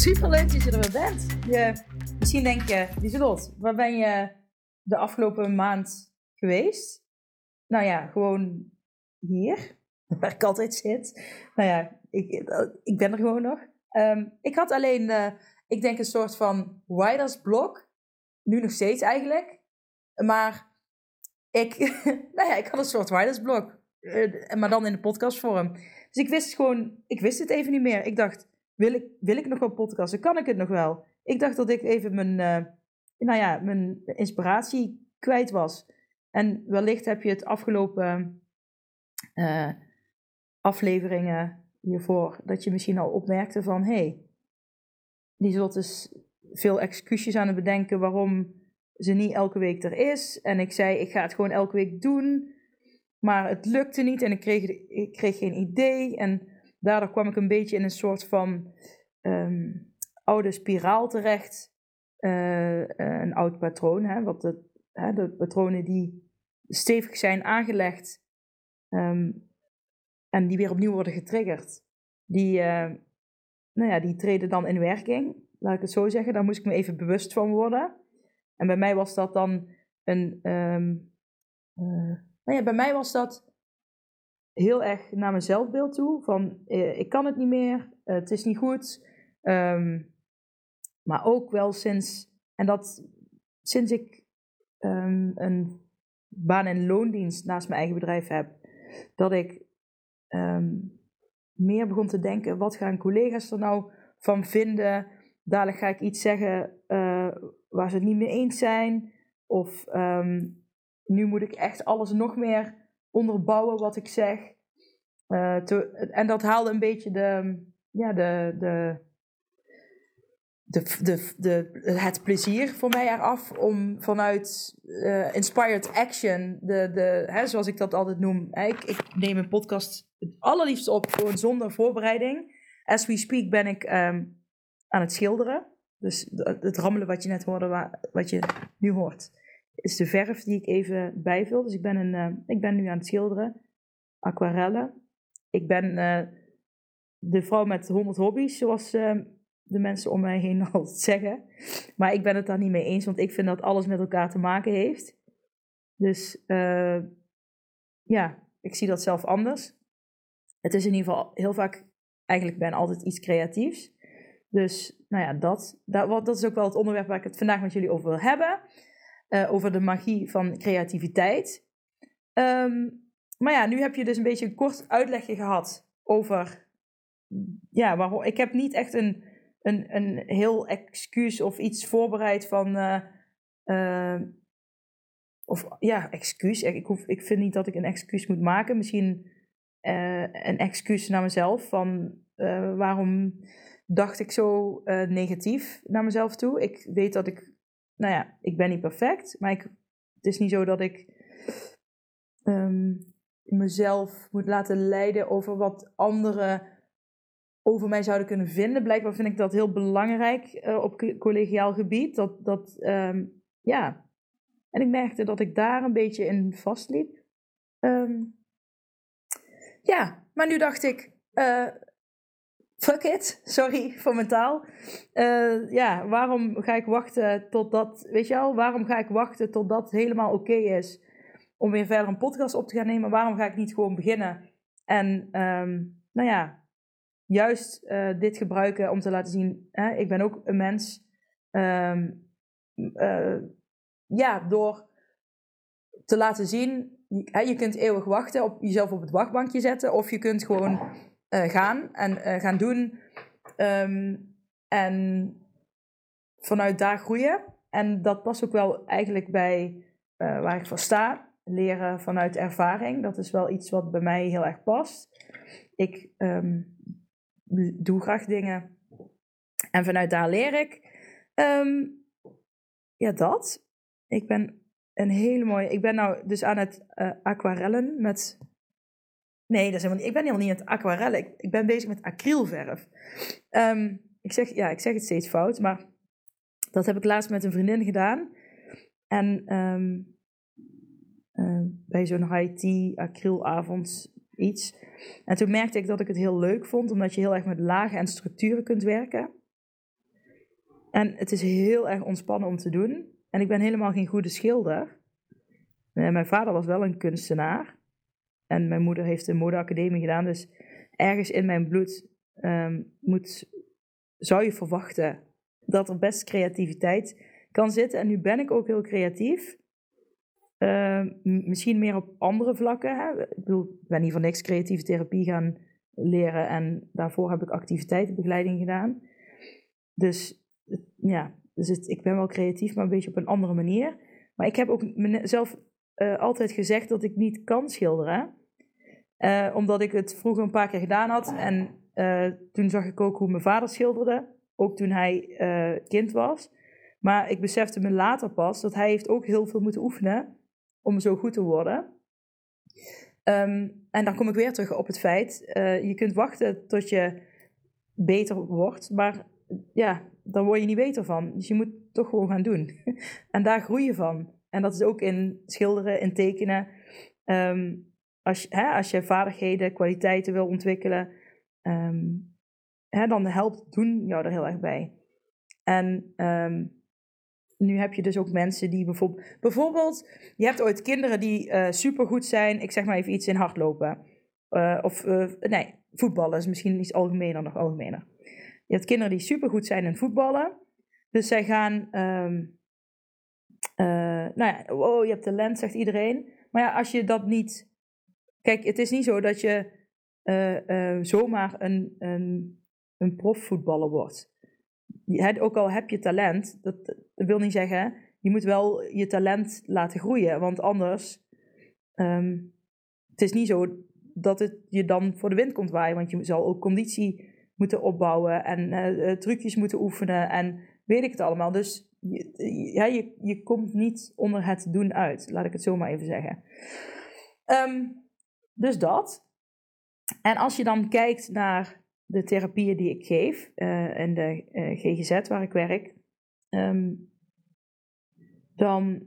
Super leuk dat je er weer bent. Je, misschien denk je, Lieselot, waar ben je de afgelopen maand geweest? Nou ja, gewoon hier, waar ik altijd zit. Nou ja, ik, ik ben er gewoon nog. Ehm, ik had alleen, eh, ik denk een soort van writers block. Nu nog steeds eigenlijk. Maar ik, nou ja, ik had een soort writers block. Uh, maar dan in de podcastvorm. Dus ik wist gewoon, ik wist het even niet meer. Ik dacht, wil ik, wil ik nog wel podcasten? Kan ik het nog wel? Ik dacht dat ik even mijn, uh, nou ja, mijn inspiratie kwijt was. En wellicht heb je het afgelopen uh, afleveringen hiervoor, dat je misschien al opmerkte van, hé, hey, die zult dus veel excuses aan het bedenken waarom ze niet elke week er is. En ik zei, ik ga het gewoon elke week doen. Maar het lukte niet en ik kreeg, ik kreeg geen idee. En daardoor kwam ik een beetje in een soort van um, oude spiraal terecht. Uh, een oud patroon, hè, wat de, hè, patronen die stevig zijn aangelegd um, en die weer opnieuw worden getriggerd, die, uh, nou ja, die treden dan in werking. Laat ik het zo zeggen, daar moest ik me even bewust van worden. En bij mij was dat dan een. Uh, nou ja, bij mij was dat heel erg naar mijn zelfbeeld toe. Van uh, ik kan het niet meer, uh, het is niet goed. Um, maar ook wel sinds, en dat sinds ik um, een baan- en loondienst naast mijn eigen bedrijf heb, dat ik um, meer begon te denken: wat gaan collega's er nou van vinden? Dadelijk ga ik iets zeggen uh, waar ze het niet mee eens zijn. Of nu moet ik echt alles nog meer onderbouwen wat ik zeg. Te, en dat haalde een beetje de, ja, de, de, de, de, de, het plezier voor mij eraf om vanuit uh, inspired action, de, de, hè, zoals ik dat altijd noem. Ik, ik neem een podcast het allerliefst op, zonder voorbereiding. As we speak ben ik um, aan het schilderen. Dus het rammelen wat je net hoorde, wat je nu hoort, is de verf die ik even bijvul. Dus ik ben, een, uh, ik ben nu aan het schilderen. Aquarellen. Ik ben uh, de vrouw met 100 hobby's, zoals uh, de mensen om mij heen altijd zeggen. Maar ik ben het daar niet mee eens, want ik vind dat alles met elkaar te maken heeft. Dus ja, ik zie dat zelf anders. Het is in ieder geval heel vaak, eigenlijk ben altijd iets creatiefs. Dus nou ja, dat, dat, dat is ook wel het onderwerp waar ik het vandaag met jullie over wil hebben. Uh, over de magie van creativiteit. Um, maar ja, nu heb je dus een beetje een kort uitlegje gehad over. Ja, waarom. Ik heb niet echt een, een, een heel excuus of iets voorbereid van. Uh, uh, of ja, excuus. Ik, hoef, ik vind niet dat ik een excuus moet maken. Misschien een excuus naar mezelf van waarom dacht ik zo negatief naar mezelf toe. Ik weet dat ik nou ja, ik ben niet perfect, maar ik, het is niet zo dat ik um, mezelf moet laten leiden over wat anderen over mij zouden kunnen vinden. Blijkbaar vind ik dat heel belangrijk uh, op collegiaal gebied. Dat, dat um, ja. En ik merkte dat ik daar een beetje in vastliep. Um, ja, maar nu dacht ik, uh, fuck it, sorry voor mijn taal. Uh, ja, waarom ga ik wachten totdat, weet je wel, waarom ga ik wachten totdat het helemaal oké is om weer verder een podcast op te gaan nemen? Waarom ga ik niet gewoon beginnen en, um, nou ja, juist uh, dit gebruiken om te laten zien, hè, ik ben ook een mens. Um, uh, ja, door te laten zien, hè, je kunt eeuwig wachten, op jezelf op het wachtbankje zetten, of je kunt gewoon gaan en uh, gaan doen. Um, en vanuit daar groeien. En dat past ook wel eigenlijk bij uh, waar ik voor sta. Leren vanuit ervaring. Dat is wel iets wat bij mij heel erg past. Ik um, doe graag dingen. En vanuit daar leer ik. Ehm, ja, dat. Ik ben een hele mooie. Ik ben nou dus aan het aquarellen met. Nee, dat is. Ik ben helemaal niet aan het aquarellen. Ik, ik ben bezig met acrylverf. Ehm, ik, zeg, ja, ik zeg het steeds fout, maar dat heb ik laatst met een vriendin gedaan. En um, uh, bij zo'n high-tea acrylavond iets. En toen merkte ik dat ik het heel leuk vond, omdat je heel erg met lagen en structuren kunt werken. En het is heel erg ontspannen om te doen. En ik ben helemaal geen goede schilder. Eh, mijn vader was wel een kunstenaar. En mijn moeder heeft een modeacademie gedaan. Dus ergens in mijn bloed um, moet, zou je verwachten dat er best creativiteit kan zitten. En nu ben ik ook heel creatief. Uh, misschien meer op andere vlakken. Hè? Ik bedoel, ben niet voor niks creatieve therapie gaan leren. En daarvoor heb ik activiteitenbegeleiding gedaan. Dus ja, dus ik ben wel creatief, maar een beetje op een andere manier. Maar ik heb ook mezelf uh, altijd gezegd dat ik niet kan schilderen. Uh, omdat ik het vroeger een paar keer gedaan had. En uh, toen zag ik ook hoe mijn vader schilderde. Ook toen hij kind was. Maar ik besefte me later pas dat hij heeft ook heel veel moeten oefenen om zo goed te worden. Um, en dan kom ik weer terug op het feit, je kunt wachten tot je beter wordt, maar ja, daar word je niet beter van. Dus je moet toch gewoon gaan doen. en daar groei je van. En dat is ook in schilderen, in tekenen. Um, als, hè, als je vaardigheden, kwaliteiten wil ontwikkelen, um, hè, dan helpt doen jou er heel erg bij. En um, nu heb je dus ook mensen die bijvoorbeeld... Bijvoorbeeld, je hebt ooit kinderen die uh, supergoed zijn. Ik zeg maar even iets in hardlopen. Uh, of, uh, nee, voetballen is misschien iets algemener, nog algemener. Je hebt kinderen die supergoed zijn in voetballen. Dus zij gaan... Um, nou ja, oh, je hebt talent, zegt iedereen. Maar ja, als je dat niet... Kijk, het is niet zo dat je zomaar een, een, profvoetballer wordt ook al heb je talent, dat, wil niet zeggen, je moet wel je talent laten groeien. Want anders, um, het is niet zo dat het je dan voor de wind komt waaien. Want je zal ook conditie moeten opbouwen en uh, trucjes moeten oefenen en weet ik het allemaal. Dus je, je, je komt niet onder het doen uit, laat ik het zo maar even zeggen. Um, dus dat. En als je dan kijkt naar de therapieën die ik geef uh, in de uh, GGZ waar ik werk, um, dan,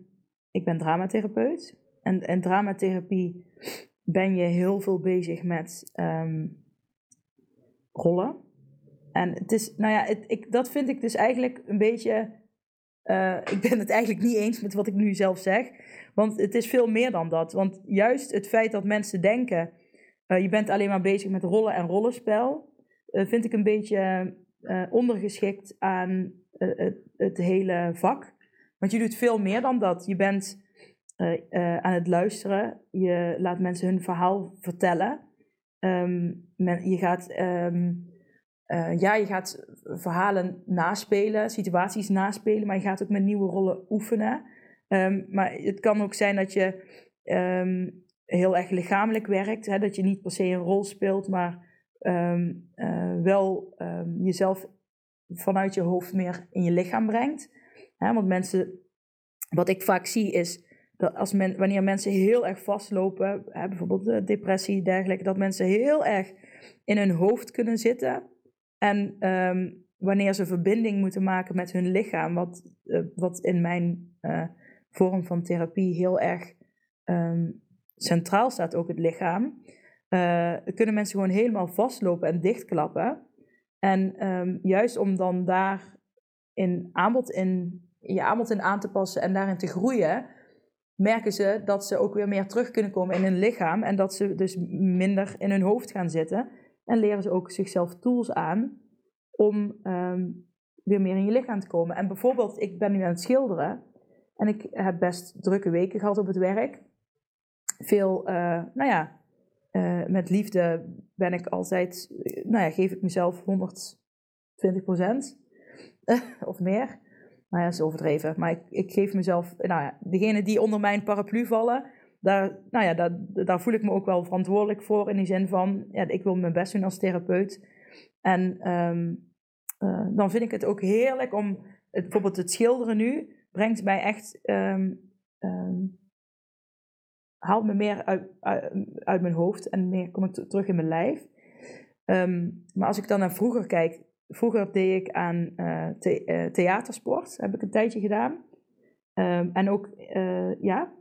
ik ben dramatherapeut. En in dramatherapie ben je heel veel bezig met um, rollen. En het is, nou ja, het, ik, dat vind ik dus eigenlijk een beetje. Uh, ik ben het eigenlijk niet eens met wat ik nu zelf zeg. Want het is veel meer dan dat. Want juist het feit dat mensen denken. Uh, je bent alleen maar bezig met rollen en rollenspel. Eh, vind ik een beetje ondergeschikt aan het, het, hele vak. Want je doet veel meer dan dat. Je bent aan het luisteren, je laat mensen hun verhaal vertellen. Men, je, gaat, um, ja, je gaat verhalen naspelen, situaties naspelen, maar je gaat ook met nieuwe rollen oefenen. Um, maar het kan ook zijn dat je heel erg lichamelijk werkt, hè, dat je niet per se een rol speelt, maar um, uh, wel jezelf vanuit je hoofd meer in je lichaam brengt. Hè, want mensen, wat ik vaak zie is dat als wanneer mensen heel erg vastlopen, hè, bijvoorbeeld de depressie, dergelijke, dat mensen heel erg in hun hoofd kunnen zitten. En um, wanneer ze verbinding moeten maken met hun lichaam, wat, uh, wat in mijn uh, vorm van therapie heel erg centraal staat, ook het lichaam uh, kunnen mensen gewoon helemaal vastlopen en dichtklappen. En um, juist om dan daar in aanbod in, je aanbod in aan te passen en daarin te groeien, merken ze dat ze ook weer meer terug kunnen komen in hun lichaam en dat ze dus minder in hun hoofd gaan zitten. En leren ze ook zichzelf tools aan om um, weer meer in je lichaam te komen. En bijvoorbeeld, ik ben nu aan het schilderen en ik heb best drukke weken gehad op het werk. Veel, uh, nou ja, uh, met liefde ben ik altijd, nou ja, geef ik mezelf 120 procent of meer. Nou ja, dat is overdreven. Maar ik, ik geef mezelf, nou ja, degene die onder mijn paraplu vallen, daar, nou ja, daar, voel ik me ook wel verantwoordelijk voor. In die zin van, ja, ik wil mijn best doen als therapeut. En um, uh, dan vind ik het ook heerlijk om bijvoorbeeld het schilderen nu brengt mij echt. ehm, ehm, haalt me meer uit, uit, mijn hoofd en meer kom ik terug in mijn lijf. Ehm, maar als ik dan naar vroeger kijk, vroeger deed ik aan eh, eh, theatersport, heb ik een tijdje gedaan. Ehm, en ook, eh, ja,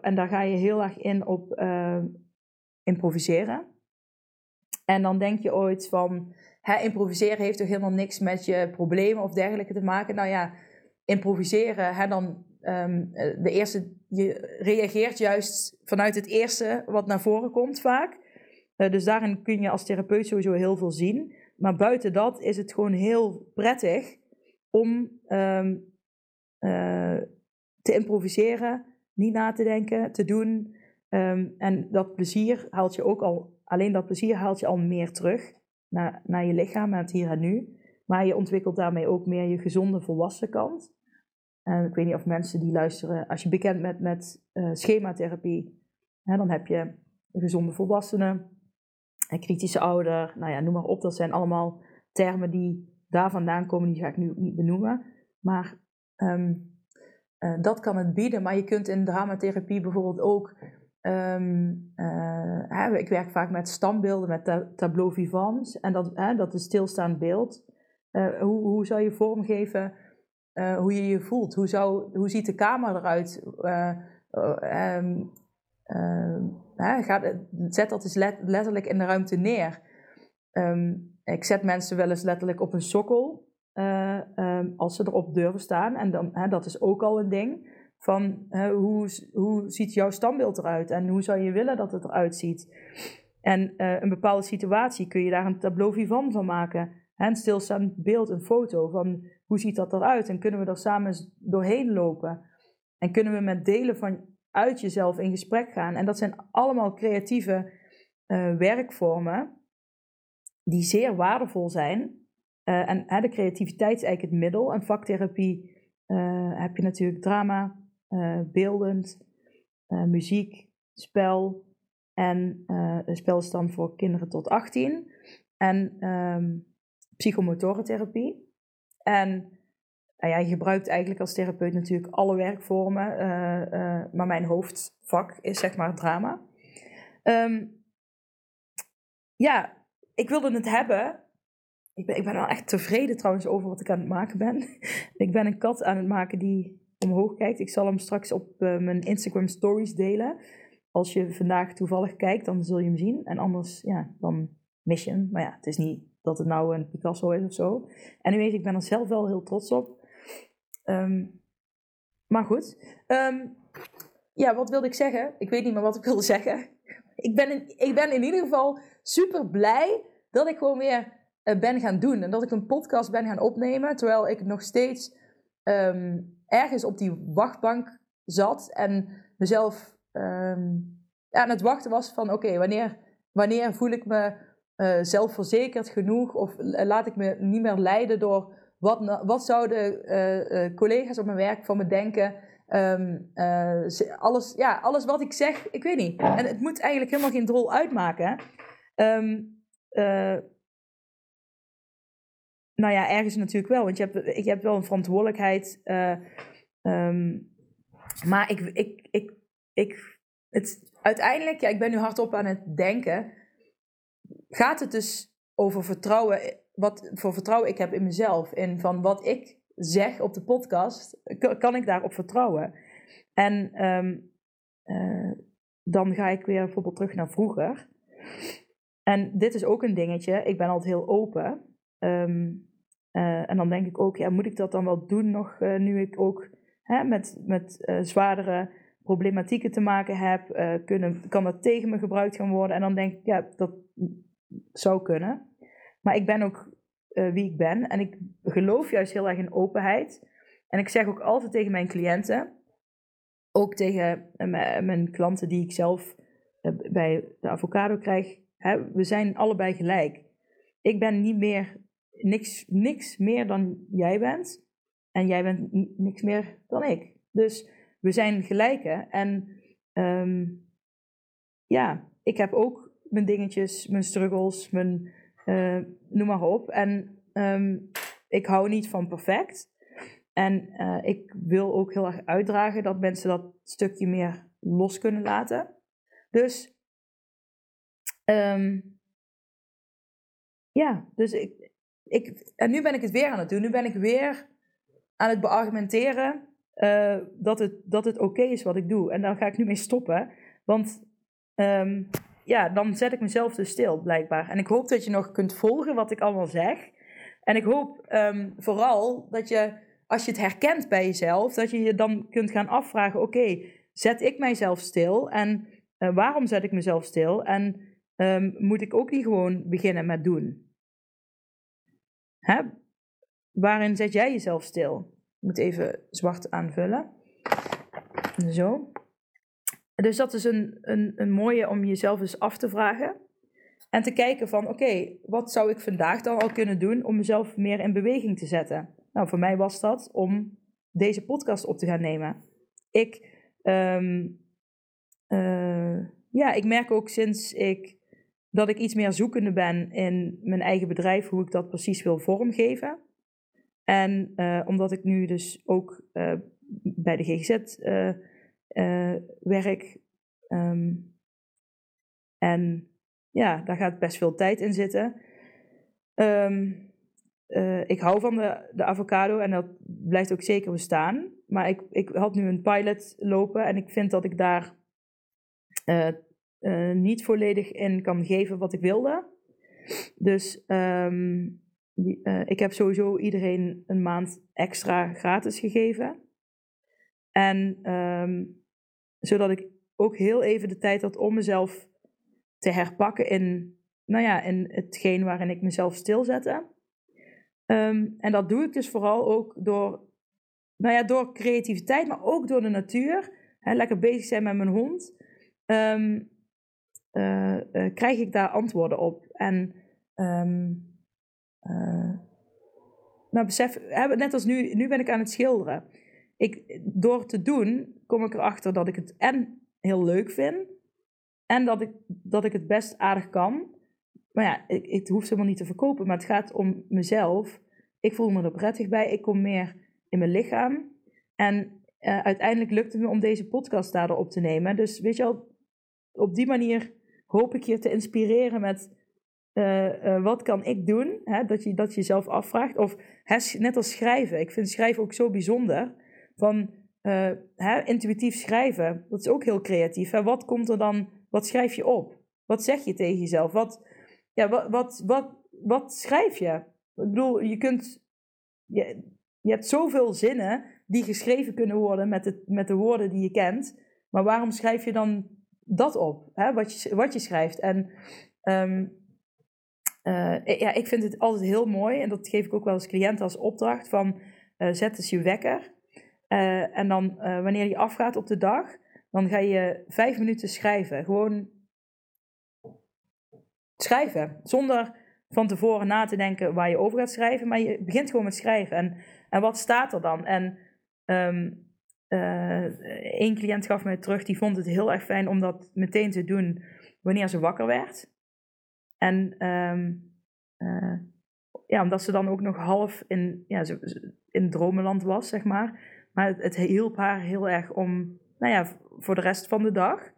en daar ga je heel erg in op eh, improviseren. En dan denk je ooit van, hè, improviseren heeft toch helemaal niks met je problemen of dergelijke te maken. Nou ja, improviseren, hè, dan ehm, eh, de eerste, je reageert juist vanuit het eerste wat naar voren komt vaak. Eh, dus daarin kun je als therapeut sowieso heel veel zien. Maar buiten dat is het gewoon heel prettig om ehm, eh, te improviseren, niet na te denken, te doen. Ehm, en dat plezier haalt je ook al, alleen dat plezier haalt je al meer terug naar, naar je lichaam, naar het hier en nu. Maar je ontwikkelt daarmee ook meer je gezonde volwassen kant. En ik weet niet of mensen die luisteren, als je bekend bent met eh, schematherapie, hè, dan heb je een gezonde volwassene, een kritische ouder, nou ja, noem maar op. Dat zijn allemaal termen die daar vandaan komen, die ga ik nu ook niet benoemen. Maar ehm, eh, dat kan het bieden. Maar je kunt in dramatherapie bijvoorbeeld ook. ehm, eh, hè, ik werk vaak met standbeelden, met ta- tableau vivants. En dat, hè, dat is stilstaand beeld. Eh, hoe, hoe zou je vormgeven hoe je je voelt? Hoe, zou, hoe ziet de kamer eruit? Eh, eh, ehm, eh, hè, gaat, zet dat let- letterlijk in de ruimte neer. Ehm, ik zet mensen wel eens letterlijk op een sokkel. Eh, ehm, als ze erop durven staan. En dan, hè, dat is ook al een ding. Van hè, hoe, hoe ziet jouw standbeeld eruit? En hoe zou je willen dat het eruit ziet? En eh, een bepaalde situatie kun je daar een tableau vivant van maken. Hè, een stilstaand beeld, een foto van hoe ziet dat eruit? En kunnen we er samen doorheen lopen? En kunnen we met delen van uit jezelf in gesprek gaan? En dat zijn allemaal creatieve eh, werkvormen die zeer waardevol zijn. Eh, en hè, de creativiteit is eigenlijk het middel. En vaktherapie eh, heb je natuurlijk drama, eh, beeldend, muziek, spel. En spel is dan voor kinderen tot 18. En ehm psychomotorentherapie. En nou ja, je gebruikt eigenlijk als therapeut natuurlijk alle werkvormen. maar mijn hoofdvak is zeg maar drama. Ehm, ja, ik wilde het hebben. Ik ben, ik ben wel echt tevreden trouwens over wat ik aan het maken ben. ik ben een kat aan het maken die omhoog kijkt. Ik zal hem straks op eh, mijn Instagram stories delen. Als je vandaag toevallig kijkt, dan zul je hem zien. En anders, ja, dan mis je hem. Maar ja, het is niet dat het nou een Picasso is of zo. En u weet, ik ben er zelf wel heel trots op. Ehm, maar goed. Ehm, ja, wat wilde ik zeggen? Ik weet niet meer wat ik wilde zeggen. Ik ben in, ik ben in ieder geval super blij dat ik gewoon weer ben gaan doen. En dat ik een podcast ben gaan opnemen. Terwijl ik nog steeds ehm, ergens op die wachtbank zat. En mezelf ehm, aan het wachten was van... Oké, wanneer, wanneer voel ik me eh, zelfverzekerd genoeg? Of eh, laat ik me niet meer leiden door... Wat, wat zouden eh, eh, collega's op mijn werk van me denken... Ehm, eh, alles, ja, alles wat ik zeg, ik weet niet. En het moet eigenlijk helemaal geen drol uitmaken. eh, nou ja, ergens natuurlijk wel, want je hebt, je hebt wel een verantwoordelijkheid. eh, ehm, maar ik, ik, ik, ik, het, uiteindelijk, ja, ik ben nu hardop aan het denken. Gaat het dus over vertrouwen, wat voor vertrouwen ik heb in mezelf? En van wat ik zeg op de podcast, kan ik daarop vertrouwen? En ehm, eh, dan ga ik weer bijvoorbeeld terug naar vroeger. En dit is ook een dingetje. Ik ben altijd heel open. Ehm, eh, en dan denk ik ook, ja, moet ik dat dan wel doen nog, eh, nu ik ook hè, met, met eh, zwaardere problematieken te maken heb? Kunnen, kan dat tegen me gebruikt gaan worden? En dan denk ik, ja, dat zou kunnen. Maar ik ben ook wie ik ben. En ik geloof juist heel erg in openheid. En ik zeg ook altijd tegen mijn cliënten, ook tegen mijn- klanten die ik zelf bij de avocado krijg, hè, we zijn allebei gelijk. Ik ben niet meer, niks, niks meer dan jij bent. En jij bent ni- niks meer dan ik. Dus we zijn gelijken. En ehm, ja, ik heb ook mijn dingetjes, mijn struggles, mijn, eh, noem maar op. En ehm, ik hou niet van perfect. En eh, ik wil ook heel erg uitdragen dat mensen dat stukje meer los kunnen laten. Dus, ehm, ja, dus ik, ik, en nu ben ik het weer aan het doen. Nu ben ik weer aan het beargumenteren uh, dat het, dat het oké is wat ik doe. En daar ga ik nu mee stoppen. Want ehm, ja, dan zet ik mezelf dus stil, blijkbaar. En ik hoop dat je nog kunt volgen wat ik allemaal zeg. En ik hoop um, vooral dat je, als je het herkent bij jezelf, dat je je dan kunt gaan afvragen: oké, zet ik mijzelf stil? En uh, waarom zet ik mezelf stil? En um, moet ik ook niet gewoon beginnen met doen? Hè? Waarin zet jij jezelf stil? Ik moet even zwart aanvullen. Zo. Dus dat is een, een, een mooie om jezelf eens af te vragen. En te kijken van, oké, wat zou ik vandaag dan al kunnen doen om mezelf meer in beweging te zetten? Nou, voor mij was dat om deze podcast op te gaan nemen. Ik, um, uh, ja, ik merk ook sinds ik, dat ik iets meer zoekende ben in mijn eigen bedrijf, hoe ik dat precies wil vormgeven. En uh, omdat ik nu dus ook uh, bij de GGZ werk. Um, en ja, daar gaat best veel tijd in zitten. Uh, ik hou van de, de avocado en dat blijft ook zeker bestaan. Maar ik, ik had nu een pilot lopen en ik vind dat ik daar uh, niet volledig in kan geven wat ik wilde. Dus um, die, ik heb sowieso iedereen een maand extra gratis gegeven. En um, zodat ik ook heel even de tijd had om mezelf te herpakken in, nou ja, in hetgeen waarin ik mezelf stilzette. Um, en dat doe ik dus vooral ook door, nou ja, door creativiteit, maar ook door de natuur. Hè, lekker bezig zijn met mijn hond. Uh, uh, krijg ik daar antwoorden op. En um, nou, besef, net als nu, nu ben ik aan het schilderen. Ik, door te doen kom ik erachter dat ik het en heel leuk vind. En dat ik, dat ik het best aardig kan. Maar ja, ik, het hoeft helemaal niet te verkopen. Maar het gaat om mezelf. Ik voel me er prettig bij. Ik kom meer in mijn lichaam. En uiteindelijk lukt het me om deze podcast daardoor op te nemen. Dus weet je wel, op die manier hoop ik je te inspireren met... Uh, uh, wat kan ik doen? Hè? Dat, je, dat je jezelf afvraagt. Of hè, net als schrijven. Ik vind schrijven ook zo bijzonder. Van hè, intuïtief schrijven. Dat is ook heel creatief. Hè? Wat komt er dan wat schrijf je op? Wat zeg je tegen jezelf? Wat, ja, wat, wat, wat, wat schrijf je? Ik bedoel, je kunt. Je, je hebt zoveel zinnen die geschreven kunnen worden met met de woorden die je kent. Maar waarom schrijf je dan dat op? Hè? Wat, je, wat je schrijft. En um, uh, ja, ik vind het altijd heel mooi. En dat geef ik ook wel eens cliënten als opdracht. Van uh, zet eens je wekker. Uh, en dan wanneer je afgaat op de dag dan ga je vijf minuten schrijven. Gewoon schrijven. Zonder van tevoren na te denken waar je over gaat schrijven. Maar je begint gewoon met schrijven. En, en wat staat er dan? En um, uh, één cliënt gaf mij terug, die vond het heel erg fijn om dat meteen te doen wanneer ze wakker werd. En um, uh, ja, omdat ze dan ook nog half in, ja, in dromenland was, zeg maar. Maar het, het hielp haar heel erg om nou ja, voor de rest van de dag.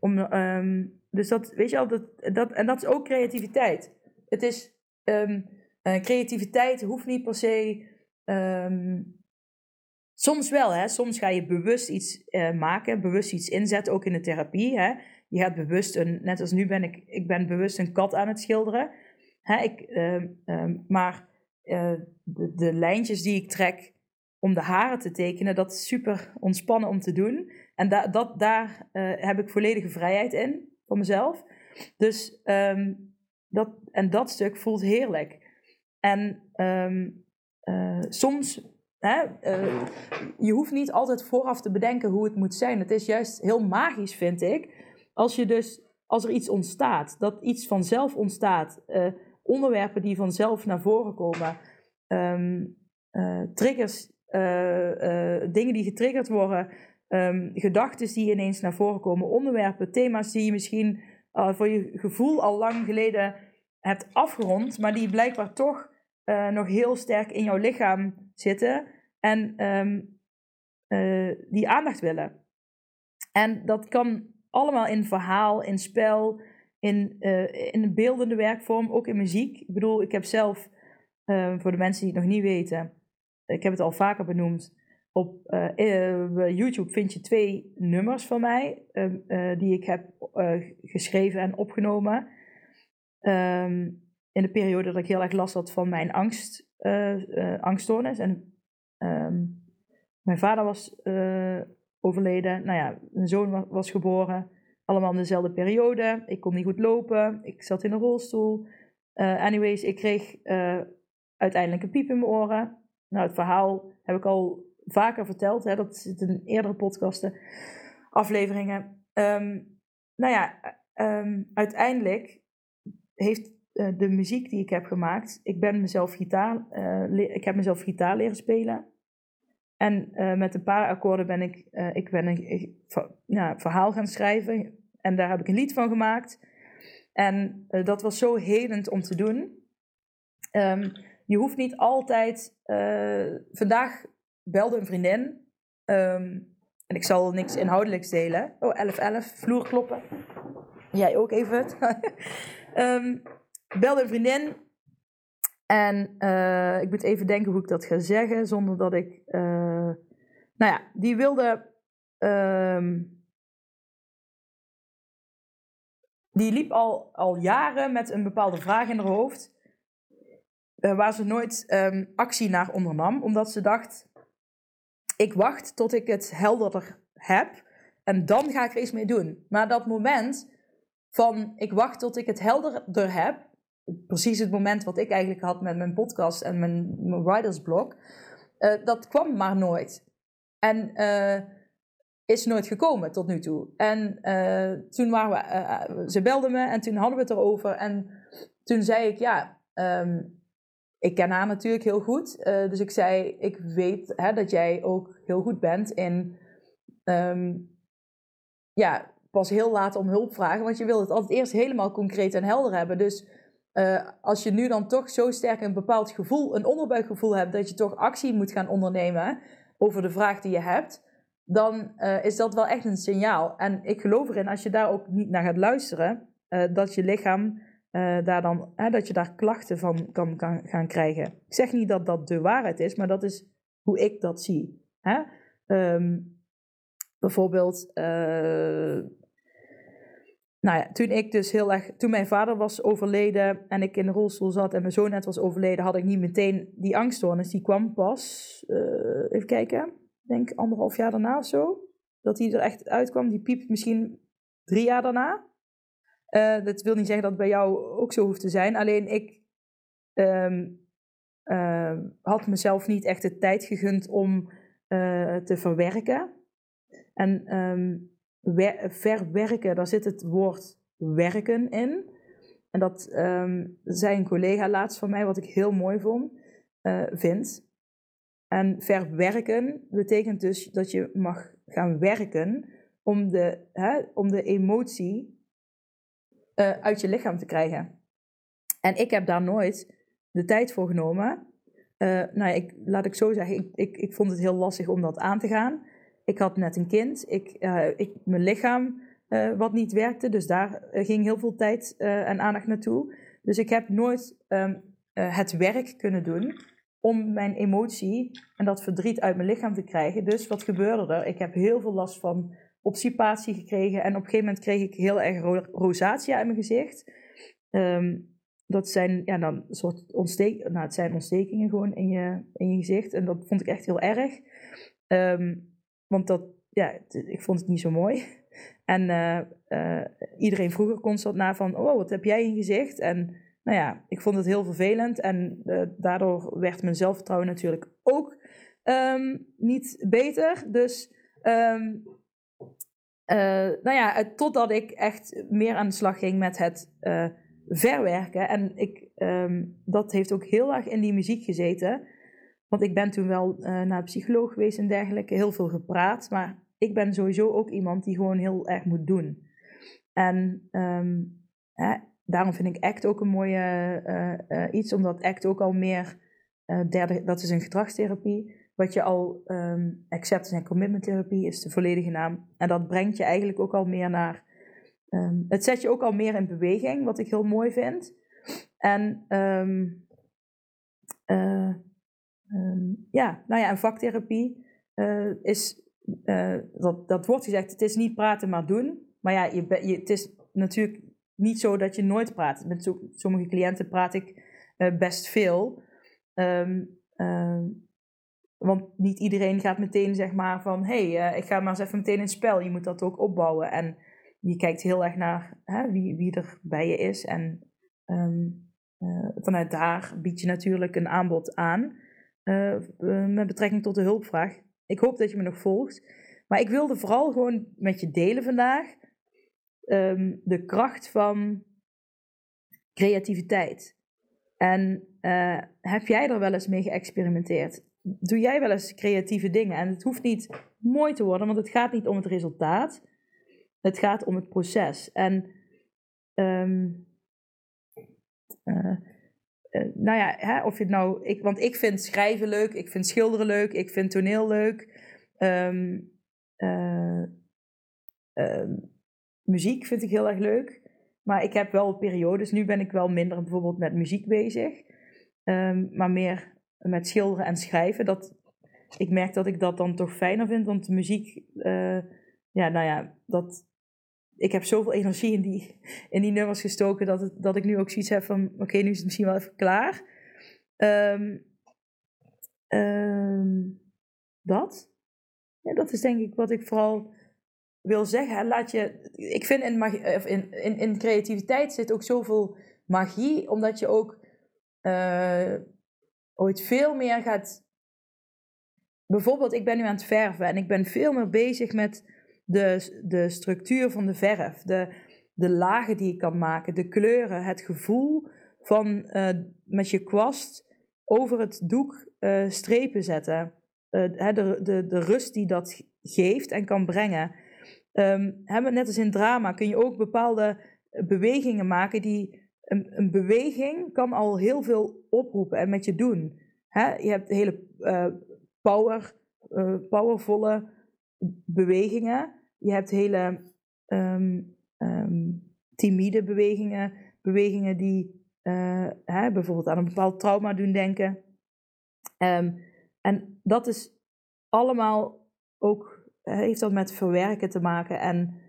Om, um, dus dat, weet je al, dat, dat, en dat is ook creativiteit. Het is, um, uh, creativiteit hoeft niet per se, soms wel, hè. Soms ga je bewust iets uh, maken, bewust iets inzetten, ook in de therapie, hè. Je gaat bewust een, net als nu ben ik, ik ben bewust een kat aan het schilderen. Hè, ik, maar uh, de, de lijntjes die ik trek, om de haren te tekenen, dat is super ontspannen om te doen. En da dat, daar uh, heb ik volledige vrijheid in, voor mezelf. Dus um, dat, en dat stuk voelt heerlijk. En soms, uh, je hoeft niet altijd vooraf te bedenken hoe het moet zijn. Het is juist heel magisch, vind ik, als je dus, als er iets ontstaat, dat iets vanzelf ontstaat, onderwerpen die vanzelf naar voren komen, um, triggers uh, uh, dingen die getriggerd worden, um, gedachten die ineens naar voren komen, onderwerpen, thema's die je misschien voor je gevoel al lang geleden hebt afgerond, maar die blijkbaar toch nog heel sterk in jouw lichaam zitten. en ehm, die aandacht willen. En dat kan allemaal in verhaal, in spel, in, in een beeldende werkvorm, ook in muziek. Ik bedoel, ik heb zelf, voor de mensen die het nog niet weten, ik heb het al vaker benoemd, op uh, YouTube vind je twee nummers van mij uh, die ik heb geschreven en opgenomen. In de periode dat ik heel erg last had van mijn angst, angststoornis. En um, mijn vader was overleden. Nou ja, mijn zoon was, was, geboren. Allemaal in dezelfde periode. Ik kon niet goed lopen. Ik zat in een rolstoel. anyways, ik kreeg uiteindelijk een piep in mijn oren. Nou, het verhaal heb ik al vaker verteld. Hè, dat zit in eerdere podcasten, afleveringen. Um, nou ja, um, uiteindelijk heeft uh, de muziek die ik heb gemaakt. Ik ben mezelf gitaar, uh, ik heb mezelf gitaar leren spelen. En uh, met een paar akkoorden ben ik, ik ben een ja, verhaal gaan schrijven. En daar heb ik een lied van gemaakt. En dat was zo helend om te doen. Um, je hoeft niet altijd. vandaag belde een vriendin. Um, en ik zal niks inhoudelijks delen. Oh, 1111, vloer kloppen. Jij ook even. um, belde een vriendin. En uh, ik moet even denken hoe ik dat ga zeggen. Zonder dat ik. Uh, nou ja, die wilde. Um, die liep al, al jaren met een bepaalde vraag in haar hoofd. Uh, waar ze nooit um, actie naar ondernam. Omdat ze dacht ik wacht tot ik het helderder heb en dan ga ik er iets mee doen. Maar dat moment van ik wacht tot ik het helderder heb, precies het moment wat ik eigenlijk had met mijn podcast en mijn, mijn writersblog, uh, dat kwam maar nooit. En uh, is nooit gekomen tot nu toe. En uh, toen waren we, ze belde me en toen hadden we het erover. En toen zei ik, ja, um, ik ken haar natuurlijk heel goed. Dus ik zei, ik weet hè, dat jij ook heel goed bent in... Um, ja, pas heel laat om hulp vragen. Want je wilt het altijd eerst helemaal concreet en helder hebben. Dus uh, als je nu dan toch zo sterk een bepaald gevoel, een onderbuikgevoel hebt... dat je toch actie moet gaan ondernemen over de vraag die je hebt... dan uh, is dat wel echt een signaal. En ik geloof erin, als je daar ook niet naar gaat luisteren... dat je lichaam daar dan, dat je daar klachten van kan, gaan krijgen. Ik zeg niet dat dat de waarheid is, maar dat is hoe ik dat zie. Hè? Um, bijvoorbeeld, nou ja, toen ik dus heel erg, toen mijn vader was overleden en ik in de rolstoel zat en mijn zoon net was overleden, had ik niet meteen die angststoornis. Die kwam pas, uh, even kijken, denk anderhalf jaar daarna of zo. Dat die er echt uitkwam. Die piept misschien drie jaar daarna. Uh, dat wil niet zeggen dat het bij jou ook zo hoeft te zijn. Alleen ik um, uh, had mezelf niet echt de tijd gegund om uh, te verwerken. En um, verwerken, daar zit het woord werken in. En dat um, zei een collega laatst van mij, wat ik heel mooi vond, vind. En verwerken betekent dus dat je mag gaan werken om de, hè, om de emotie uh, uit je lichaam te krijgen. En ik heb daar nooit de tijd voor genomen. Uh, nou, ik, laat ik zo zeggen, ik, ik, ik vond het heel lastig om dat aan te gaan. Ik had net een kind, ik, uh, ik, mijn lichaam wat niet werkte, dus daar ging heel veel tijd en aandacht naartoe. Dus ik heb nooit um, het werk kunnen doen om mijn emotie en dat verdriet uit mijn lichaam te krijgen. Dus wat gebeurde er? Ik heb heel veel last van obstipatie gekregen. En op een gegeven moment kreeg ik heel erg ro in mijn gezicht. Um, dat zijn ja, dan soort ontsteek, nou, het zijn ontstekingen gewoon in je, in je gezicht. En dat vond ik echt heel erg. Um, want dat, ja, ik vond het niet zo mooi. En uh, uh, iedereen vroeger constant na van, oh, wat heb jij in gezicht? En nou ja, ik vond het heel vervelend. En uh, daardoor werd mijn zelfvertrouwen natuurlijk ook um, niet beter. Dus uh, nou ja, totdat ik echt meer aan de slag ging met het verwerken. En ik, um, dat heeft ook heel erg in die muziek gezeten. Want ik ben toen wel uh, naar psycholoog geweest en dergelijke, heel veel gepraat. Maar ik ben sowieso ook iemand die gewoon heel erg moet doen. En um, hè, daarom vind ik ACT ook een mooie iets, omdat ACT ook al meer, derde, dat is een gedragstherapie, wat je al, um, acceptance en commitment therapie is de volledige naam. En dat brengt je eigenlijk ook al meer naar, um, het zet je ook al meer in beweging, wat ik heel mooi vind. En uh, ja, nou ja, en vaktherapie uh, is, uh, dat, dat wordt gezegd, het is niet praten maar doen. Maar ja, je, je, het is natuurlijk niet zo dat je nooit praat. Met sommige cliënten praat ik best veel. Um, want niet iedereen gaat meteen zeg maar van... hé, hey, ik ga maar eens even meteen in spel. Je moet dat ook opbouwen. En je kijkt heel erg naar hè, wie, wie er bij je is. En vanuit daar bied je natuurlijk een aanbod aan... Uh, met betrekking tot de hulpvraag. Ik hoop dat je me nog volgt. Maar ik wilde vooral gewoon met je delen vandaag... Um, de kracht van creativiteit. En heb jij er wel eens mee geëxperimenteerd? doe jij wel eens creatieve dingen? En het hoeft niet mooi te worden, want het gaat niet om het resultaat. Het gaat om het proces. En uh, nou ja, hè, of je het nou. Ik, want ik vind schrijven leuk, ik vind schilderen leuk, ik vind toneel leuk. Um, uh, muziek vind ik heel erg leuk. Maar ik heb wel periodes. Nu ben ik wel minder bijvoorbeeld met muziek bezig. Um, maar meer met schilderen en schrijven. Dat, ik merk dat ik dat dan toch fijner vind, want muziek, uh, ja, nou ja, dat, ik heb zoveel energie in die, in die nummers gestoken dat, het, dat ik nu ook zoiets heb van, oké, nu is het misschien wel even klaar. Um, um, dat? Ja, dat is denk ik wat ik vooral wil zeggen. Laat je, ik vind in, in, in, in creativiteit zit ook zoveel magie, omdat je ook uh, ooit veel meer gaat. Bijvoorbeeld, ik ben nu aan het verven en ik ben veel meer bezig met de, de structuur van de verf, de, de lagen die ik kan maken, de kleuren, het gevoel van uh, met je kwast over het doek uh, strepen zetten. Uh, de, de, de rust die dat geeft en kan brengen. Um, net als in drama kun je ook bepaalde bewegingen maken die een, een, beweging kan al heel veel oproepen en met je doen. Je hebt hele power, powervolle bewegingen. Je hebt hele um, um, timide bewegingen. Bewegingen die uh, hè, bijvoorbeeld aan een bepaald trauma doen denken. Um, en dat is allemaal ook, heeft dat met verwerken te maken. En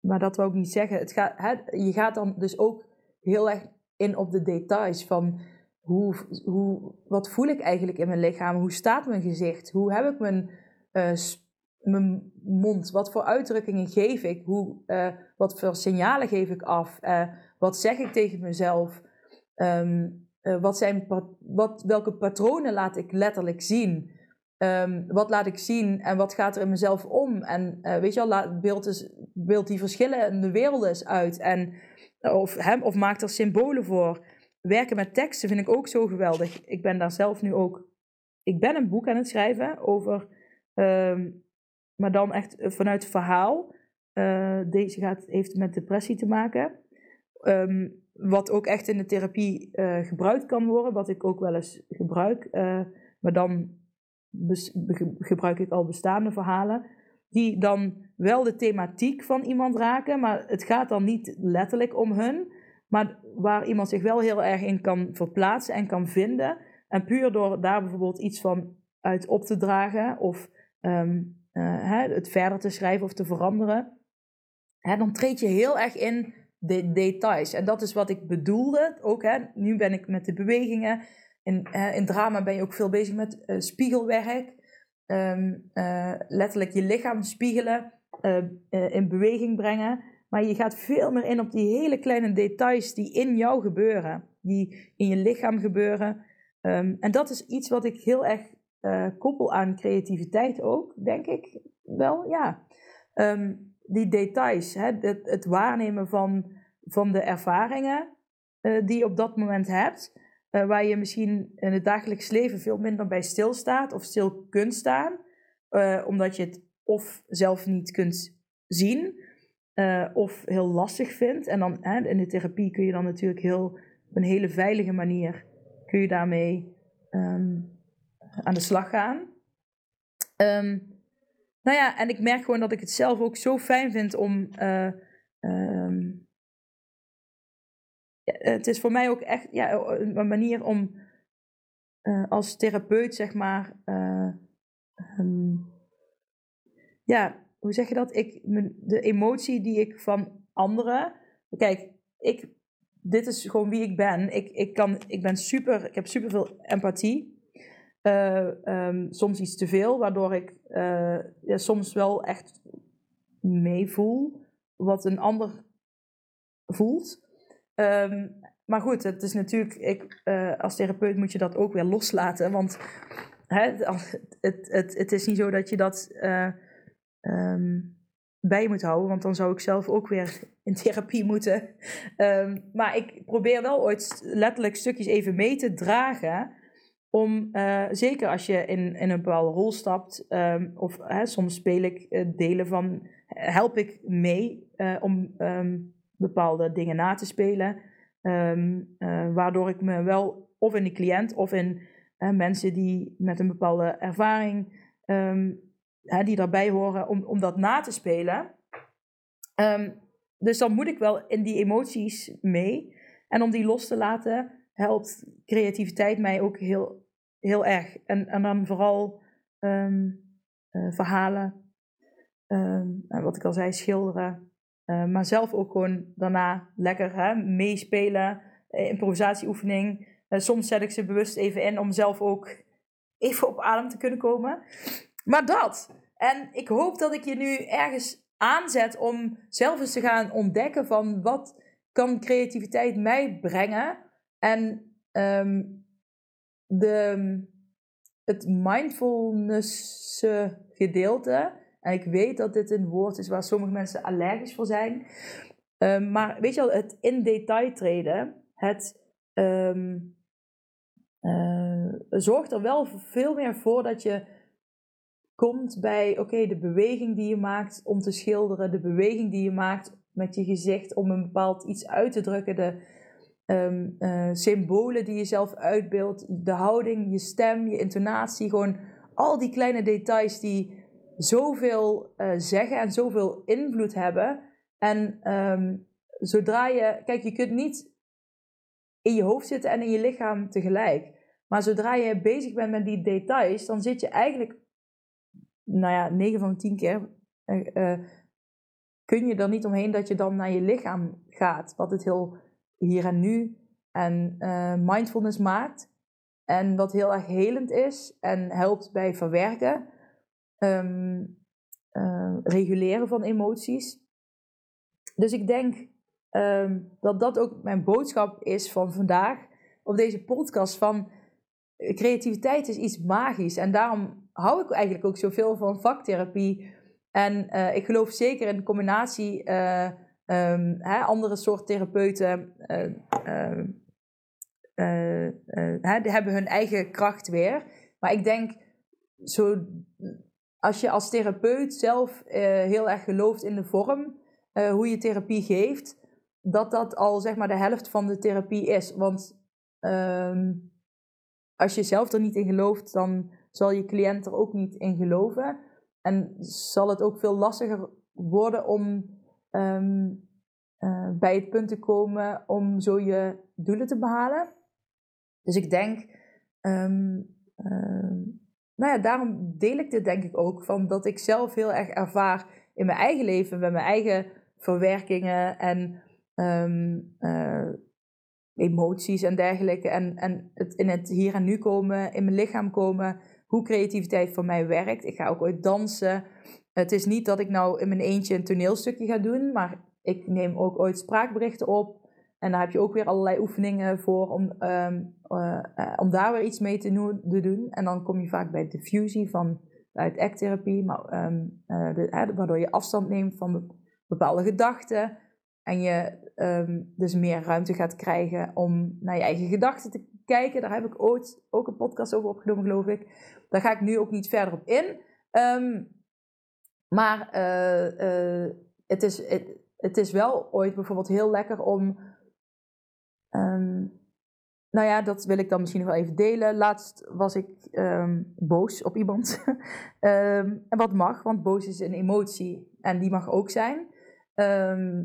maar dat wil ik niet zeggen. Het gaat, hè, je gaat dan dus ook heel erg in op de details van hoe, hoe, wat voel ik eigenlijk in mijn lichaam? Hoe staat mijn gezicht? Hoe heb ik mijn, uh, mijn mond? Wat voor uitdrukkingen geef ik? Hoe, uh, wat voor signalen geef ik af? Uh, wat zeg ik tegen mezelf? Um, wat zijn, wat, welke patronen laat ik letterlijk zien? Um, wat laat ik zien en wat gaat er in mezelf om? En weet je wel, beeld, is, beeld die verschillen in de eens uit. En, of, hem, of maak er symbolen voor werken met teksten vind ik ook zo geweldig. Ik ben daar zelf nu ook. Ik ben een boek aan het schrijven over. Uh, maar dan echt vanuit het verhaal. Uh, deze gaat, heeft met depressie te maken. Um, wat ook echt in de therapie uh, gebruikt kan worden. Wat ik ook wel eens gebruik. Maar dan gebruik ik al bestaande verhalen. Die dan wel de thematiek van iemand raken. Maar het gaat dan niet letterlijk om hun. Maar waar iemand zich wel heel erg in kan verplaatsen en kan vinden. En puur door daar bijvoorbeeld iets van uit op te dragen of uh, hè, het verder te schrijven of te veranderen. Hè, dan treed je heel erg in de details. En dat is wat ik bedoelde. Ook hè, nu ben ik met de bewegingen. In, in drama ben je ook veel bezig met uh, spiegelwerk. Um, letterlijk je lichaam spiegelen, in beweging brengen. Maar je gaat veel meer in op die hele kleine details die in jou gebeuren, die in je lichaam gebeuren. Um, en dat is iets wat ik heel erg uh, koppel aan creativiteit ook, denk ik. Wel, ja. Um, die details, hè, het, het, waarnemen van, van de ervaringen uh, die je op dat moment hebt. Uh, waar je misschien in het dagelijks leven veel minder bij stilstaat of stil kunt staan. omdat je het of zelf niet kunt zien. Of heel lastig vindt. En dan in de therapie kun je dan natuurlijk heel, op een hele veilige manier kun je daarmee um, aan de slag gaan. Ehm, nou ja, en ik merk gewoon dat ik het zelf ook zo fijn vind om. Uh, het is voor mij ook echt ja, een manier om uh, als therapeut, zeg maar. Um, ja, hoe zeg je dat? Ik, de emotie die ik van anderen. Kijk, ik, dit is gewoon wie ik ben. Ik, ik, kan, ik ben super, ik heb super veel empathie. Uh, um, soms iets te veel, waardoor ik uh, ja, soms wel echt meevoel wat een ander voelt. Um, maar goed, het is natuurlijk, ik, uh, als therapeut moet je dat ook weer loslaten. Want hè, het, het, het, is niet zo dat je dat um, bij moet houden. Want dan zou ik zelf ook weer in therapie moeten. Maar ik probeer wel ooit letterlijk stukjes even mee te dragen. Om, uh, zeker als je in, in een bepaalde rol stapt, um, of hè, soms speel ik uh, delen van, help ik mee uh, om um, bepaalde dingen na te spelen. waardoor ik me wel, of in de cliënt, of in mensen die met een bepaalde ervaring hè, die daarbij horen om, om dat na te spelen. Dus dan moet ik wel in die emoties mee. En om die los te laten, helpt creativiteit mij ook heel, heel erg. En, en dan vooral um, uh, verhalen, um, wat ik al zei, schilderen. Uh, maar zelf ook gewoon daarna lekker hè, meespelen, uh, improvisatieoefening. soms zet ik ze bewust even in om zelf ook even op adem te kunnen komen. Maar dat. En ik hoop dat ik je nu ergens aanzet om zelf eens te gaan ontdekken van wat kan creativiteit mij brengen. En um, de, het mindfulness gedeelte. En ik weet dat dit een woord is waar sommige mensen allergisch voor zijn. Um, maar weet je wel, het in detail treden, het um, uh, zorgt er wel veel meer voor dat je komt bij, oké, de beweging die je maakt om te schilderen, de beweging die je maakt met je gezicht om een bepaald iets uit te drukken, de um, symbolen die je zelf uitbeeldt, de houding, je stem, je intonatie, gewoon al die kleine details die zoveel uh, zeggen en zoveel invloed hebben. En um, zodra je, kijk, je kunt niet in je hoofd zitten en in je lichaam tegelijk. Maar zodra je bezig bent met die details, dan zit je eigenlijk nou ja, 9 van de 10 keer uh, kun je er niet omheen dat je dan naar je lichaam gaat. Wat het heel hier en nu en uh, mindfulness maakt. En wat heel erg helend is en helpt bij verwerken, um, reguleren van emoties. Dus ik denk um, dat dat ook mijn boodschap is van vandaag op deze podcast van creativiteit is iets magisch. En daarom hou ik eigenlijk ook zoveel van vaktherapie. En ik geloof zeker in de combinatie um, hè, andere soort therapeuten. Uh, hè, die hebben hun eigen kracht weer. Maar ik denk, zo, als je als therapeut zelf heel erg gelooft in de vorm, hoe je therapie geeft, dat dat al zeg maar de helft van de therapie is. Want als je zelf er niet in gelooft, dan zal je cliënt er ook niet in geloven. En zal het ook veel lastiger worden om um, uh, bij het punt te komen om zo je doelen te behalen. Dus ik denk, um, uh, nou ja, daarom deel ik dit denk ik ook, van dat ik zelf heel erg ervaar in mijn eigen leven, met mijn eigen verwerkingen en uh, emoties en dergelijke. En, en het in het hier en nu komen, in mijn lichaam komen, hoe creativiteit voor mij werkt. Ik ga ook ooit dansen. Het is niet dat ik nou in mijn eentje een toneelstukje ga doen, maar ik neem ook ooit spraakberichten op. En daar heb je ook weer allerlei oefeningen voor om, um, uh, uh, om daar weer iets mee te, te, doen. En dan kom je vaak bij diffusie van uit acttherapie, maar, uh, de, waardoor je afstand neemt van bepaalde gedachten. En je um, dus meer ruimte gaat krijgen om naar je eigen gedachten te kijken. Daar heb ik ooit ook een podcast over opgenomen, geloof ik. Daar ga ik nu ook niet verder op in. Um, maar uh, uh, het, is, het, is wel ooit bijvoorbeeld heel lekker om um, nou ja, dat wil ik dan misschien nog wel even delen. Laatst was ik ehm, boos op iemand. Ehm, en wat mag, want boos is een emotie en die mag ook zijn. Ehm,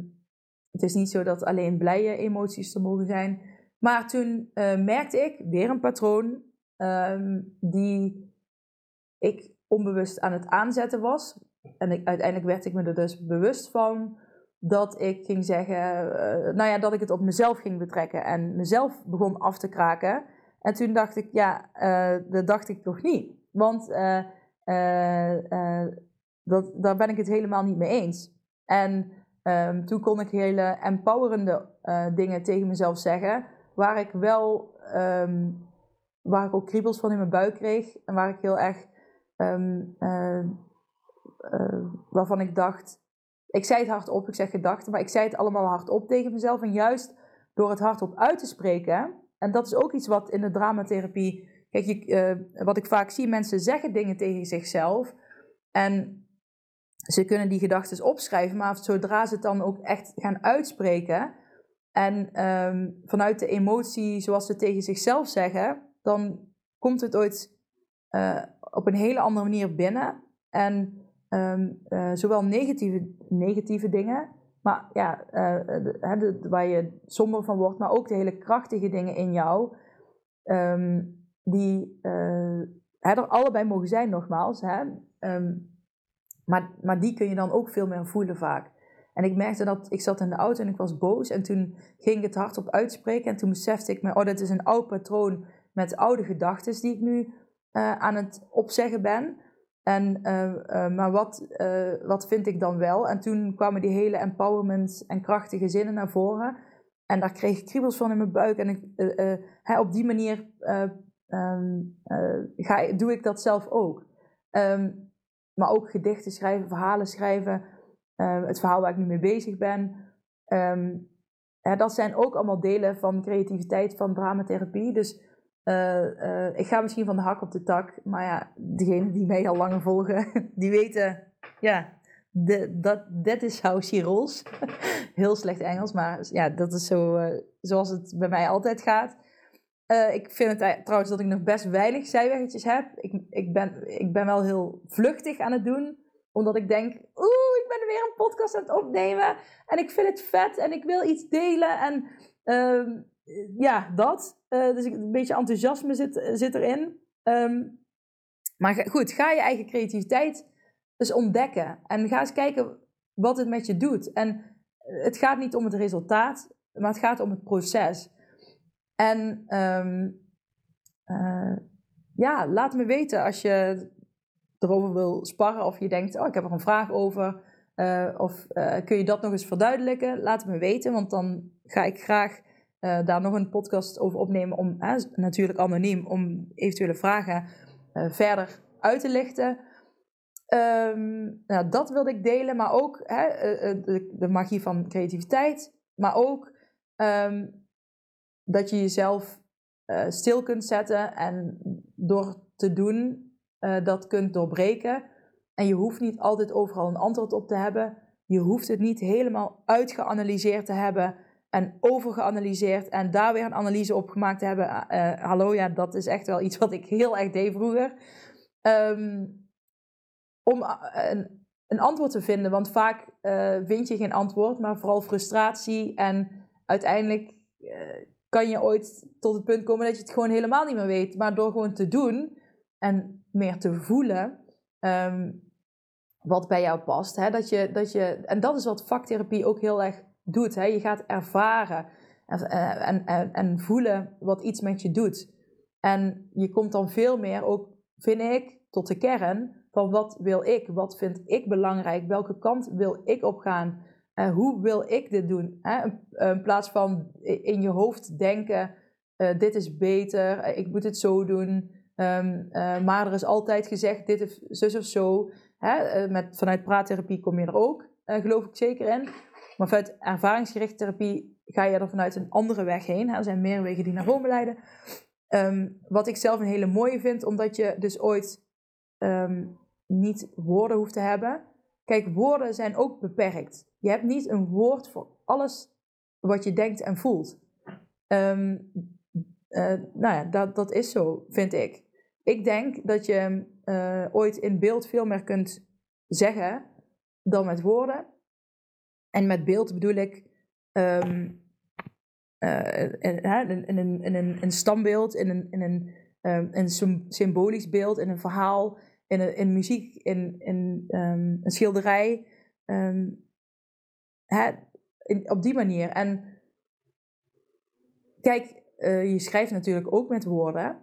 het is niet zo dat alleen blije emoties er mogen zijn. Maar toen uh, merkte ik weer een patroon die ik onbewust aan het aanzetten was. En uiteindelijk werd ik me er dus bewust van dat ik ging zeggen, uh, nou ja, dat ik het op mezelf ging betrekken en mezelf begon af te kraken. En toen dacht ik, ja, uh, dat dacht ik toch niet. Want uh, dat, daar ben ik het helemaal niet mee eens. En um, toen kon ik hele empowerende dingen tegen mezelf zeggen, waar ik wel, um, waar ik ook kriebels van in mijn buik kreeg en waar ik heel erg, um, waarvan ik dacht, ik zei het hardop, ik zeg gedachten, maar ik zei het allemaal hardop tegen mezelf. En juist door het hardop uit te spreken, en dat is ook iets wat in de dramatherapie, kijk, je, uh, wat ik vaak zie, mensen zeggen dingen tegen zichzelf. En ze kunnen die gedachten opschrijven, maar zodra ze het dan ook echt gaan uitspreken, en um, vanuit de emotie zoals ze tegen zichzelf zeggen, dan komt het ooit uh, op een hele andere manier binnen. En Um, uh, zowel negatieve, negatieve dingen, maar ja, de, waar je somber van wordt, maar ook de hele krachtige dingen in jou, um, die uh, er allebei mogen zijn, nogmaals. Hè? Um, maar, maar die kun je dan ook veel meer voelen vaak. En ik merkte dat ik zat in de auto en ik was boos. En toen ging ik het hardop uitspreken. En toen besefte ik me, oh, dit is een oud patroon met oude gedachten die ik nu aan het opzeggen ben. En, uh, uh, maar wat, uh, wat vind ik dan wel? En toen kwamen die hele empowerment en krachtige zinnen naar voren. En daar kreeg ik kriebels van in mijn buik. En ik, op die manier um, ga, doe ik dat zelf ook. Um, maar ook gedichten schrijven, verhalen schrijven. het verhaal waar ik nu mee bezig ben. Um, dat zijn ook allemaal delen van creativiteit, van dramatherapie. Dus uh, ik ga misschien van de hak op de tak, maar ja, degenen die mij al langer volgen, die weten, ja, dat dit is how she rolls. Heel slecht Engels, maar ja, dat is zo uh, zoals het bij mij altijd gaat. ik vind het trouwens dat ik nog best weinig zijweggetjes heb. Ik, ik, ben, ik ben wel heel vluchtig aan het doen, omdat ik denk, oeh, ik ben weer een podcast aan het opnemen en ik vind het vet en ik wil iets delen en ehm, ja, dat. Uh, dus een beetje enthousiasme zit, zit erin. Um, maar goed, ga je eigen creativiteit dus ontdekken. En ga eens kijken wat het met je doet. En het gaat niet om het resultaat, maar het gaat om het proces. En uh, ja, laat me weten als je erover wil sparren of je denkt, oh, ik heb er een vraag over. Of kun je dat nog eens verduidelijken? Laat het me weten, want dan ga ik graag uh, daar nog een podcast over opnemen, om, natuurlijk anoniem, om eventuele vragen uh, verder uit te lichten. Um, nou, dat wilde ik delen, maar ook uh, de, de, magie van creativiteit, maar ook um, dat je jezelf stil kunt zetten en door te doen dat kunt doorbreken. En je hoeft niet altijd overal een antwoord op te hebben. Je hoeft het niet helemaal uitgeanalyseerd te hebben en overgeanalyseerd en daar weer een analyse op gemaakt hebben. Uh, hallo, ja, dat is echt wel iets wat ik heel erg deed vroeger. Um, om een, een, antwoord te vinden, want vaak vind je geen antwoord, maar vooral frustratie. En uiteindelijk kan je ooit tot het punt komen dat je het gewoon helemaal niet meer weet. Maar door gewoon te doen en meer te voelen. Um, wat bij jou past. Hè? Dat je, dat je, en dat is wat vaktherapie ook heel erg doet. Hè? Je gaat ervaren eh, en, en, en, voelen wat iets met je doet. En je komt dan veel meer ook, vind ik, tot de kern van wat wil ik? Wat vind ik belangrijk? Welke kant wil ik op gaan? Hoe wil ik dit doen? Hè? In, plaats van in je hoofd denken, uh, dit is beter, ik moet het zo doen. Um, maar er is altijd gezegd, dit is zus of zo. Hè? met, vanuit praattherapie kom je er ook, geloof ik zeker in. Maar vanuit ervaringsgerichte therapie ga je er vanuit een andere weg heen. Er zijn meer wegen die naar Rome leiden. Um, wat ik zelf een hele mooie vind, omdat je dus ooit um, niet woorden hoeft te hebben. Kijk, woorden zijn ook beperkt. Je hebt niet een woord voor alles wat je denkt en voelt. Um, nou ja, dat, dat is zo, vind ik. Ik denk dat je ooit in beeld veel meer kunt zeggen dan met woorden. En met beeld bedoel ik in, in, in, een, een stambeeld, in een, in een, um, een symbolisch beeld, in een verhaal, in, een, in muziek, in, in um, een schilderij. Op die manier. En kijk, uh, je schrijft natuurlijk ook met woorden.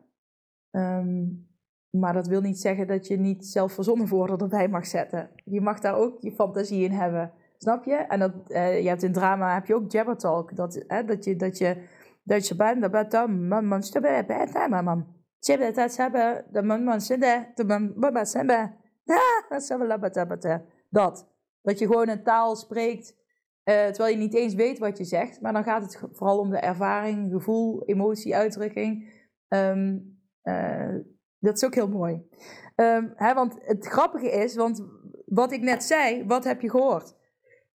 maar dat wil niet zeggen dat je niet zelf verzonnen woorden erbij mag zetten. Je mag daar ook je fantasie in hebben. Snap je? En dat, uh, je hebt in drama heb je ook jabber talk. Dat, hè, dat je dat je dat je bent dat bent dan man man stebe bij het man. Chebe dat hebben de man man zinde de man baba sembe. Dat. Dat je gewoon een taal spreekt uh, terwijl je niet eens weet wat je zegt. Maar dan gaat het vooral om de ervaring, gevoel, emotie, uitdrukking. Um, uh, dat is ook heel mooi. Um, hè, want het grappige is, want wat ik net zei, wat heb je gehoord?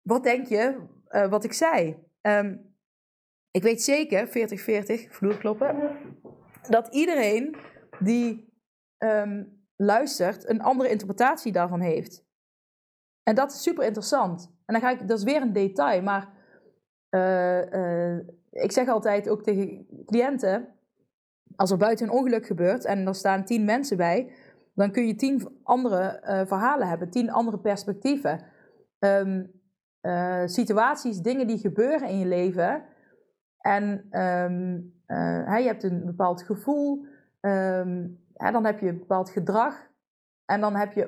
Wat denk je uh, wat ik zei? Um, ik weet zeker, 40-40, vloerkloppen, dat iedereen die um, luistert een andere interpretatie daarvan heeft. En dat is super interessant. En dan ga ik, dat is weer een detail, maar uh, uh, ik zeg altijd ook tegen cliënten, als er buiten een ongeluk gebeurt en er staan tien mensen bij, dan kun je tien andere verhalen hebben, tien andere perspectieven. Um, uh, situaties, dingen die gebeuren in je leven. En um, je hebt een bepaald gevoel, um, dan heb je een bepaald gedrag. En dan heb je,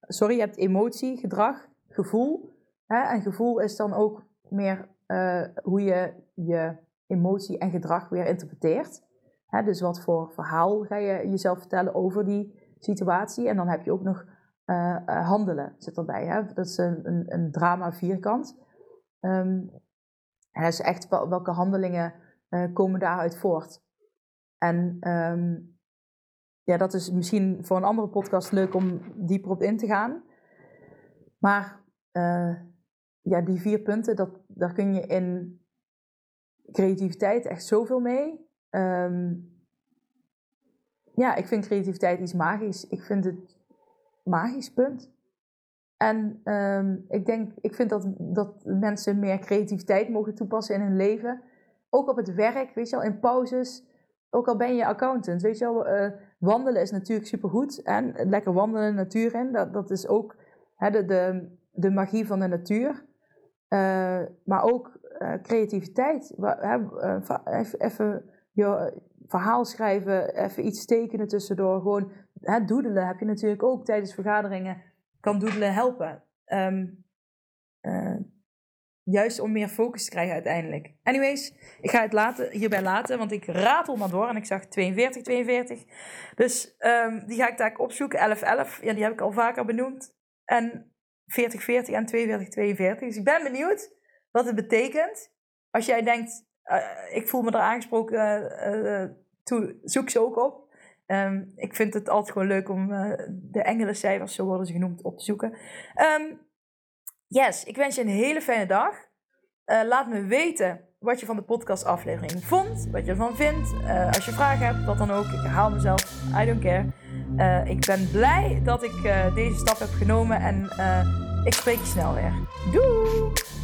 sorry, je hebt emotie, gedrag, gevoel. Hè? En gevoel is dan ook meer uh, hoe je je emotie en gedrag weer interpreteert. Hè? Dus wat voor verhaal ga je jezelf vertellen over die situatie. En dan heb je ook nog uh, uh, handelen zit erbij. Hè? Dat is een, een, drama vierkant. En dat is echt welke handelingen uh, komen daaruit voort. En um, ja, dat is misschien voor een andere podcast leuk om dieper op in te gaan. Maar ja, die vier punten, dat, daar kun je in creativiteit echt zoveel mee. Um, ja, ik vind creativiteit iets magisch. Ik vind het magisch, punt. En um, ik denk, ik vind dat, dat mensen meer creativiteit mogen toepassen in hun leven. Ook op het werk, weet je wel, in pauzes. Ook al ben je accountant, weet je wel, uh, wandelen is natuurlijk supergoed. En lekker wandelen de natuur in, dat, dat is ook hè, de, de, de magie van de natuur. Uh, maar ook uh, creativiteit. even je verhaal schrijven, even iets tekenen tussendoor. Gewoon hè, doedelen heb je natuurlijk ook tijdens vergaderingen. Kan doedelen helpen. Um, uh, juist om meer focus te krijgen uiteindelijk. Anyways, ik ga het laten, hierbij laten, want ik ratel maar door en ik zag 42, 42. Dus um, die ga ik daar opzoeken. 11, 11, ja, die heb ik al vaker benoemd. En 40, 40 en 42, 42. Dus ik ben benieuwd wat het betekent. Als jij denkt, uh, ik voel me er aangesproken toe, zoek ze ook op. Um, ik vind het altijd gewoon leuk om uh, de engelencijfers, zo worden ze genoemd, op te zoeken. Um, yes, ik wens je een hele fijne dag. Uh, laat me weten wat je van de podcastaflevering vond, wat je ervan vindt. Uh, als je vragen hebt, wat dan ook. Ik herhaal mezelf, I don't care. ik ben blij dat ik deze stap heb genomen en ik spreek je snel weer. Doei!